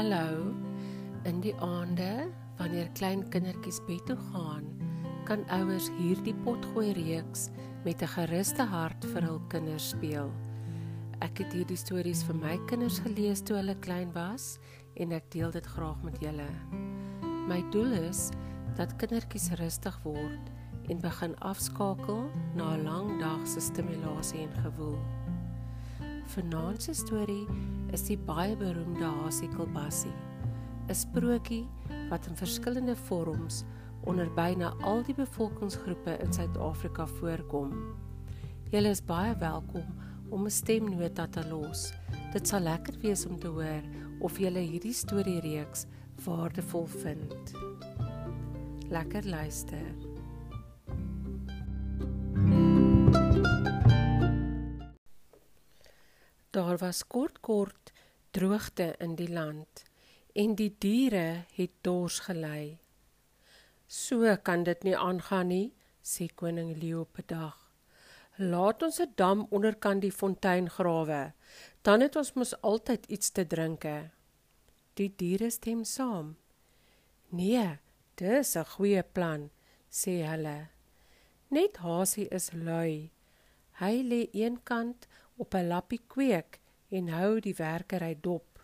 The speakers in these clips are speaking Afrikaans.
Hallo. In die aande, wanneer klein kindertjies bed toe gaan, kan ouers hierdie potgooi reeks met 'n geruste hart vir hul kinders speel. Ek het hierdie stories vir my kinders gelees toe hulle klein was en ek deel dit graag met julle. My doel is dat kindertjies rustig word en begin afskakel na 'n lang dag se stimulasie en gewoel. Vanaand se storie is die baie beroemde Hasie-Kilbassie, 'n sprokie wat in verskillende vorms onder byna al die bevolkingsgroepe in Suid-Afrika voorkom. Julle is baie welkom om 'n stemnota te los. Dit sal lekker wees om te hoor of julle hierdie storiereeks waardevol vind. Lekker luister. Daar was kort kort droogte in die land en die diere het dors gely. So kan dit nie aangaan nie, sê koning Leo op 'n dag. Laat ons 'n dam onderkant die fontein grawe, dan het ons mos altyd iets te drinke. Die diere stem saam. Nee, dis 'n goeie plan, sê hulle. Net Hasie is lui. Hy lê eenkant op 'n lappie kweek en hou die werkery dop.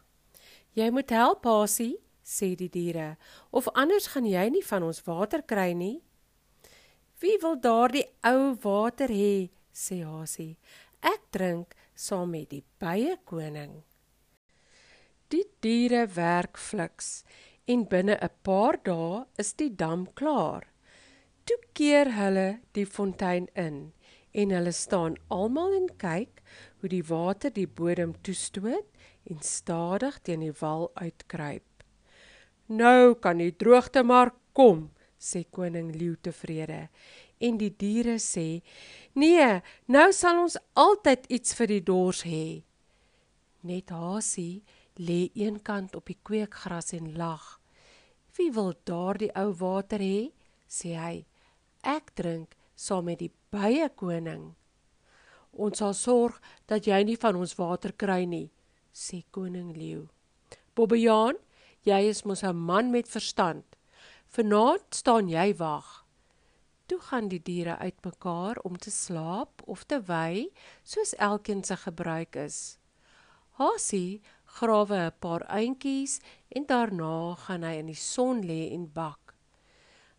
Jy moet help, Hasie, sê die diere, of anders gaan jy nie van ons water kry nie. Wie wil daardie ou water hê? sê Hasie. Ek drink saam met die bye koning. Die diere werk fliks en binne 'n paar dae is die dam klaar. Toe keer hulle die fontein in en hulle staan almal en kyk hoe die water die bodem toestoot en stadig teen die wal uitkruip. Nou kan die droogte maar kom, sê koning leeu tevrede. En die diere sê: "Nee, nou sal ons altyd iets vir die dors hê." Net Hasie lê eenkant op die kweekgras en lag. "Wie wil daardie ou water hê?" sê hy. "Ek drink saam met die bye koning. Ons sal sorg dat jy nie van ons water kry nie, sê koning leeu. Bobbejaan, jy is mos 'n man met verstand. Vanaand staan jy wag. Toe gaan die diere uitmekaar om te slaap of te wy, soos elkeen se gebruik is. Hasie grawe 'n paar eintjies en daarna gaan hy in die son lê en bak.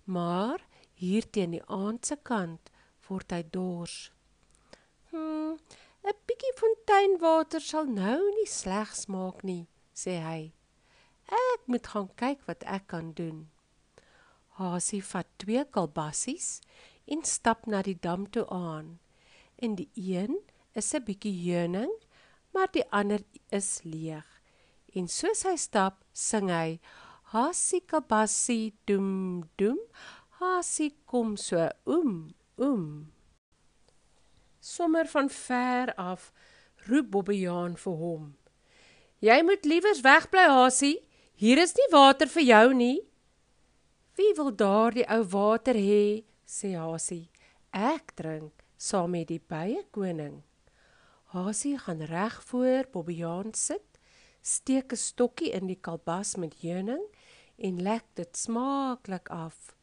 Maar hier teen die aand se kant word hy dors. Hm, 'n bietjie fonteinwater sal nou nie sleg smaak nie, sê hy. Ek moet gaan kyk wat ek kan doen. Hasie vat twee kalbassies en stap na die dam toe aan. En die een is 'n bietjie heuning, maar die ander is leeg. En soos hy stap, sing hy: Hasie kalbassie doem doem, Hasie kom so oem oem. Sommer van ver af roep Bobbejaan vir hom. Jy moet liewers wegbly Hasie, hier is nie water vir jou nie. Wie wil daardie ou water hê? sê Hasie. Ek drink saam met die bye koning. Hasie gaan reg voor Bobbejaan sit, steek 'n stokkie in die kalbas met heuning en lek dit smaaklik af.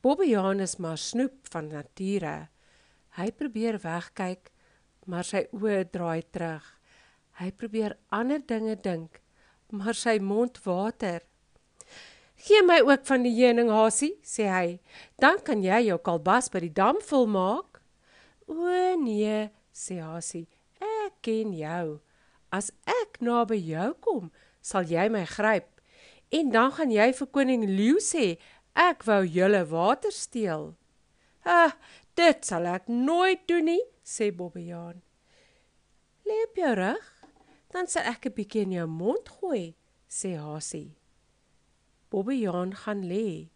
Bobbejaan is maar snoep van nature. Hy probeer wegkyk, maar sy oë draai terug. Hy probeer ander dinge dink, maar sy mond water. "Gee my ook van die heuning, Hasie," sê hy. "Dan kan jy jou kalbas by die dam volmaak." "O nee," sê Hasie. "Ek ken jou. As ek naby jou kom, sal jy my gryp en dan gaan jy vir koning leeu sê Ek wou julle water steel. Ah, dit sal ek nooit doen nie, sê Bobbejaan. Lê op jou rug, dan sal ek 'n bietjie in jou mond gooi, sê Hasie. Bobbejaan gaan lê.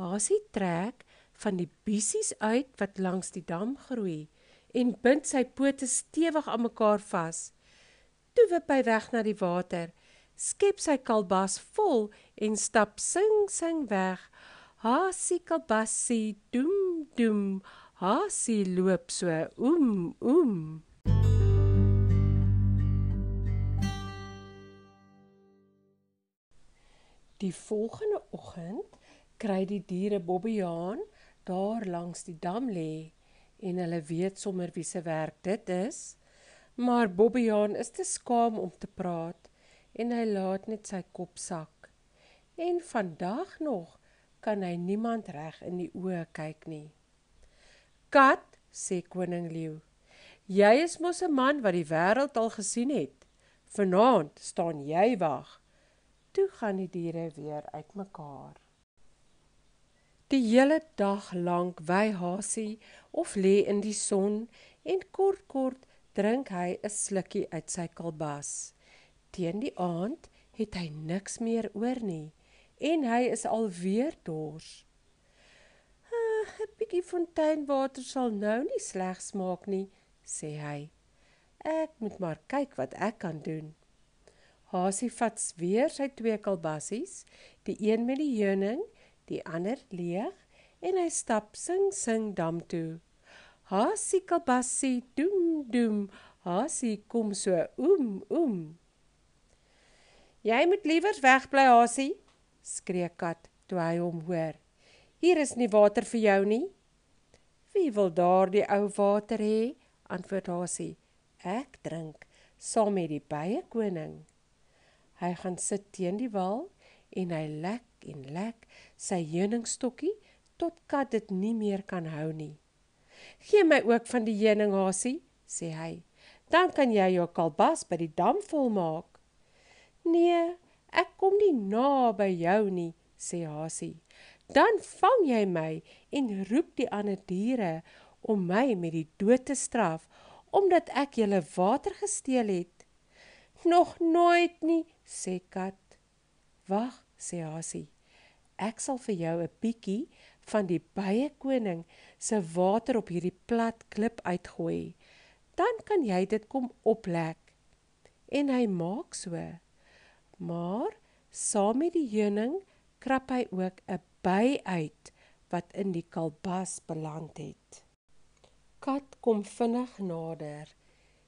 Hasie trek van die bissies uit wat langs die dam groei en bind sy pote stewig aan mekaar vas. Toe wip hy weg na die water skep sy kalbas vol en stap sing sing weg. Hasie kalbassie doem doem. Hasie loop so oem oem. Die volgende oggend kry die diere Bobbejaan daar langs die dam lê en hulle weet sommer wie se werk dit is. Maar Bobbejaan is te skaam om te praat en hy laat net sy kop sak. En vandag nog kan hy niemand reg in die oë kyk nie. Kat, sê koning leeu, jy is mos 'n man wat die wêreld al gesien het. Vanaand staan jy wag. Toe gaan die diere weer uitmekaar. Die hele dag lank wy Hasie of lê in die son en kort kort drink hy 'n slukkie uit sy kalbas. Teen die aand het hy niks meer oor nie en hy is alweer dors. Ah, 'n bietjie fonteinwater sal nou nie sleg smaak nie, sê hy. Ek moet maar kyk wat ek kan doen. Hasie vat weer sy twee kalbassies, die een met die heuning die ander leeg en hy stap sing sing dam toe. Hasie kalbassie doem doem, hasie kom so oem oem. Jy moet liewers wegbly hasie, skree kat toe hy hom hoor. Hier is nie water vir jou nie. Wie wil daardie ou water hê? antwoord hasie. Ek drink saam met die baie koning. Hy gaan sit teen die wal en hy lek en lek sy heuningstokkie tot kat dit nie meer kan hou nie. Gee my ook van die heuninghasie, sê hy. Dan kan jy jou kalbas by die dam volmaak. Nee, ek kom nie na by jou nie, sê hasie. Dan vang jy my en roep die ander diere om my met die dood te straf omdat ek julle water gesteel het. Nog nooit nie, sê kat. Wag, sê Hasie. Ek sal vir jou 'n bietjie van die baie koning se water op hierdie plat klip uitgooi. Dan kan jy dit kom oplek. En hy maak so. Maar saam met die heuning krap hy ook 'n by uit wat in die kalbas beland het. Kat kom vinnig nader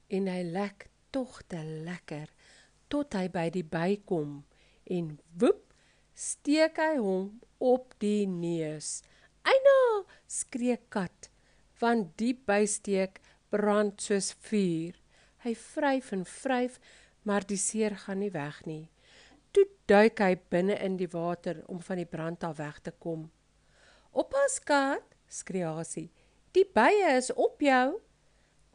en hy lek tog te lekker tot hy by die by kom en woep steek hy hom op die neus. "Eina!" skree kat, want die bysteek brand soos vuur. Hy vryf en vryf, maar die seer gaan nie weg nie. Toe duik hy binne in die water om van die brand af weg te kom. "Oppas kat!" skree Hasie. "Die bye is op jou."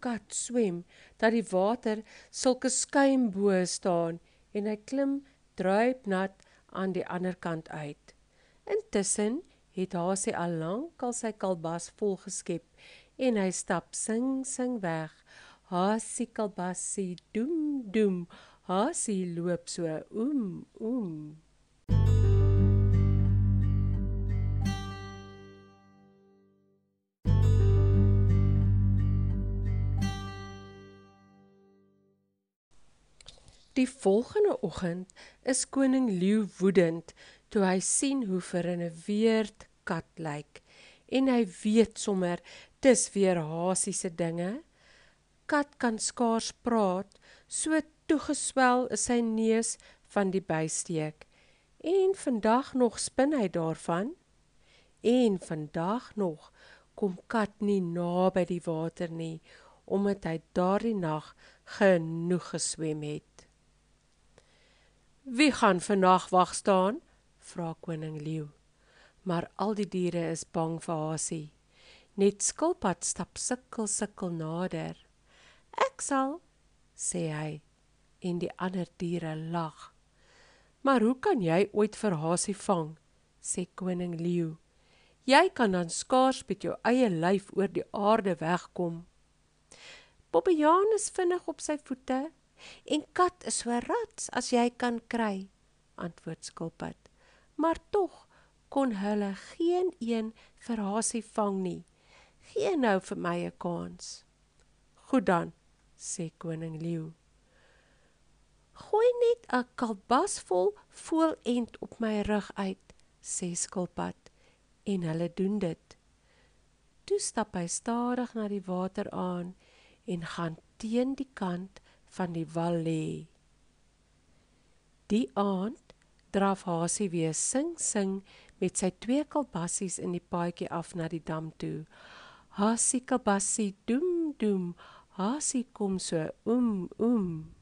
Kat swem dat die water sulke skuim bo staan en hy klim druipnat aan die ander kant uit. Intussen het Hasie al lank al sy kalbas vol geskep en hy stap sing sing weg. Hasie kalbasie doem doem. Hasie loop so oem oem. Die volgende oggend is koning Leeu woedend toe hy sien hoe vereniveerd kat lyk en hy weet sommer dis weer hasie se dinge. Kat kan skaars praat, so toegeswel is sy neus van die bysteek. En vandag nog spin hy daarvan. En vandag nog kom kat nie naby die water nie omdat hy daardie nag genoeg geswem het. Wie gaan vannag wag staan? vra koning leeu. Maar al die diere is bang vir Hasie. Net skilpad stap sukkel sukkel nader. Ek sal, sê hy, en die ander diere lag. Maar hoe kan jy ooit vir Hasie vang? sê koning leeu. Jy kan dan skaars met jou eie lyf oor die aarde wegkom. Bobbejaan is vinnig op sy voete En kat is so rats as jy kan kry, antwoord skilpad. Maar tog kon hulle geen een vir Hasie vang nie. Gee nou vir my 'n kans. Goed dan, sê koning leeu. Gooi net 'n kalbas vol voelend op my rug uit, sê skilpad, en hulle doen dit. Toe stap hy stadig na die water aan en gaan teen die kant van die wal lê. Die aand draf Hasie weer sing sing met sy twee kalbassies in die paadjie af na die dam toe. Hasie kalbassie doem doem, Hasie kom so oem oem.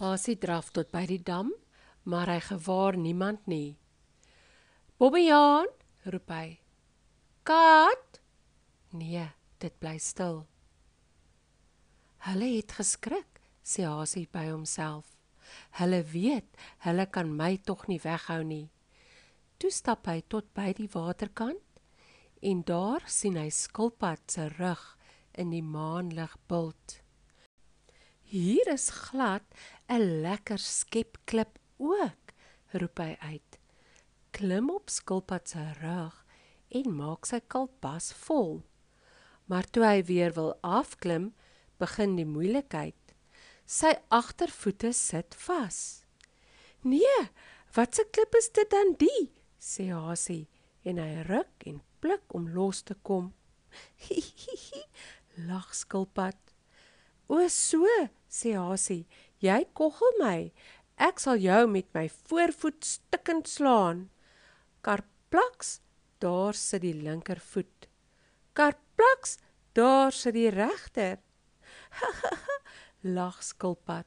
Hasie draf tot by die dam, maar hy gewaar niemand nie. Bobbejaan, roep hy. Kat? Nee, dit bly stil. Hulle het geskrik, sê Hasie by homself. Hulle weet, hulle kan my tog nie weghou nie. Toe stap hy tot by die waterkant en daar sien hy skilpad se rug in die maanlig bult. Hier is glad 'n lekker skepklip ook, roep hy uit. Klim op skilpad se rug en maak sy kalpas vol. Maar toe hy weer wil afklim, begin die moeilikheid. Sy agtervoete sit vas. "Nee, wat 'n klip is dit dan die?" sê Hasie en hy ruk en pluk om los te kom. Lag skilpad. "O so," sê Hasie, "jy koggel my. Ek sal jou met my voorvoet stikkend slaan." Karplaks, daar sit die linkervoet. Karplaks, daar sit die regter. Lag skilpad.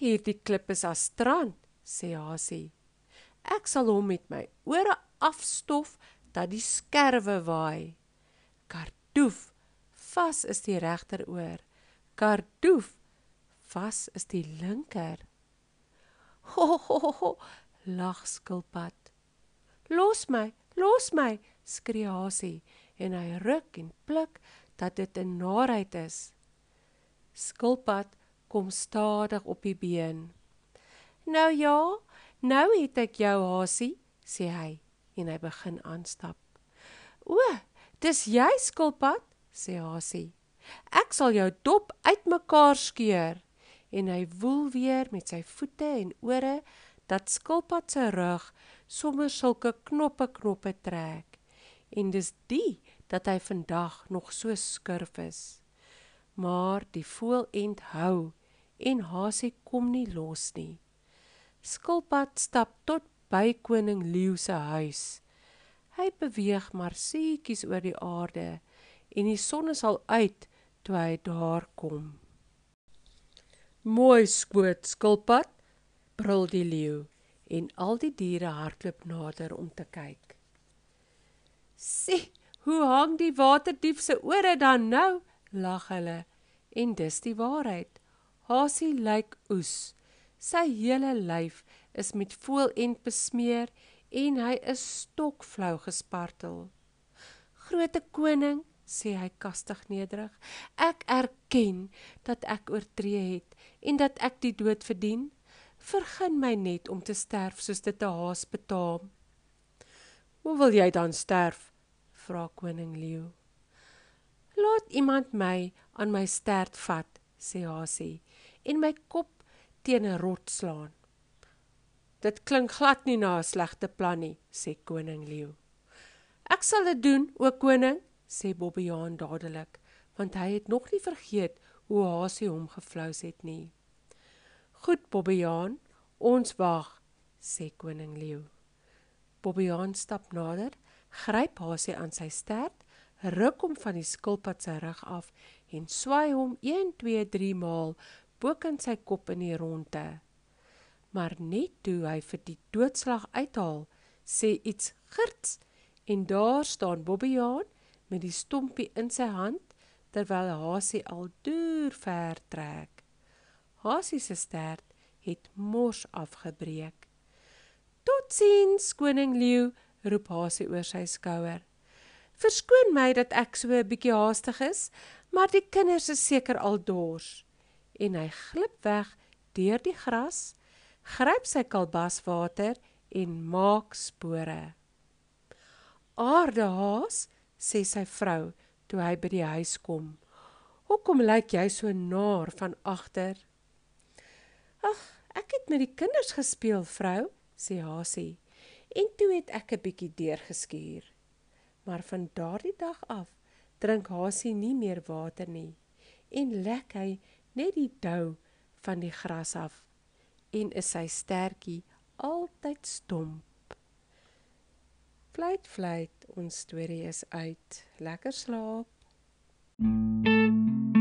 Hierdie klip is as strand, sê Hasie. Ek sal hom met my ore afstof dat die skerwe waai. Kardoef, vas is die regter oor. Kardoef, vas is die linker. Ho ho ho, ho lag skilpad. Los my, los my, skree Hasie en hy ruk en pluk dat dit 'n narheid is. Skilpad kom stadig op die been. Nou ja, nou het ek jou Hasie, sê hy en hy begin aanstap. O, dis jy skilpad, sê Hasie. Ek sal jou dop uitmekaar skeur en hy woel weer met sy voete en ore dat skilpad se rug sommer sulke knoppe knoppe trek. En dis die dat hy vandag nog so skurf is maar die voëlend hou en Hasie kom nie los nie. Skilpad stap tot by koning leeu se huis. Hy beweeg maar seetjies oor die aarde en die son is al uit toe hy daar kom. Mooi skoot skilpad, brul die leeu en al die diere hardloop nader om te kyk. Sien, hoe hang die waterdief se ore dan nou? lag hulle. En dis die waarheid. Hasie lyk oes. Sy hele lyf is met voelend besmeer en hy is stokflou gespartel. Grote koning, sê hy kastig nederig, ek erken dat ek oortree het en dat ek die dood verdien. Vergun my net om te sterf soos dit 'n haas betaam. Hoe wil jy dan sterf? vra koning leeu. Laat iemand my aan my stert vat, sê Hasie, en my kop teen 'n rot slaan. Dit klink glad nie na 'n slegte plan nie, sê koning leeu. Ek sal dit doen, o koning, sê Bobbejaan dadelik, want hy het nog nie vergeet hoe Hasie hom gevlous het nie. Goed, Bobbejaan, ons wag, sê koning leeu. Bobbejaan stap nader, gryp Hasie aan sy stert ruk hom van die skilpad se rug af en swaai hom 1 2 3 maal bokant sy kop in die ronde. Maar net toe hy vir die doodslag uithaal, sê iets girts en daar staan Bobbejaan met die stompie in sy hand terwyl Hasie al deur ver trek. Hasie se stert het mors afgebreek. Totsiens koning leeu roep Hasie oor sy skouer. Verskoon my dat ek so 'n bietjie haastig is, maar die kinders is seker al dors. En hy glip weg deur die gras, gryp sy kalbaswater en maak spore. "Aardehaas," sê sy vrou toe hy by die huis kom. "Hoekom lyk jy so naar van agter?" "Ag, ek het met die kinders gespeel, vrou," sê Hasie. "En toe het ek 'n bietjie deurgeskuur." maar van daardie dag af drink Hasie nie meer water nie en lek hy net die dou van die gras af en is sy stertjie altyd stomp. Fluit fluit, ons storie is uit. Lekker slaap. Mm -hmm.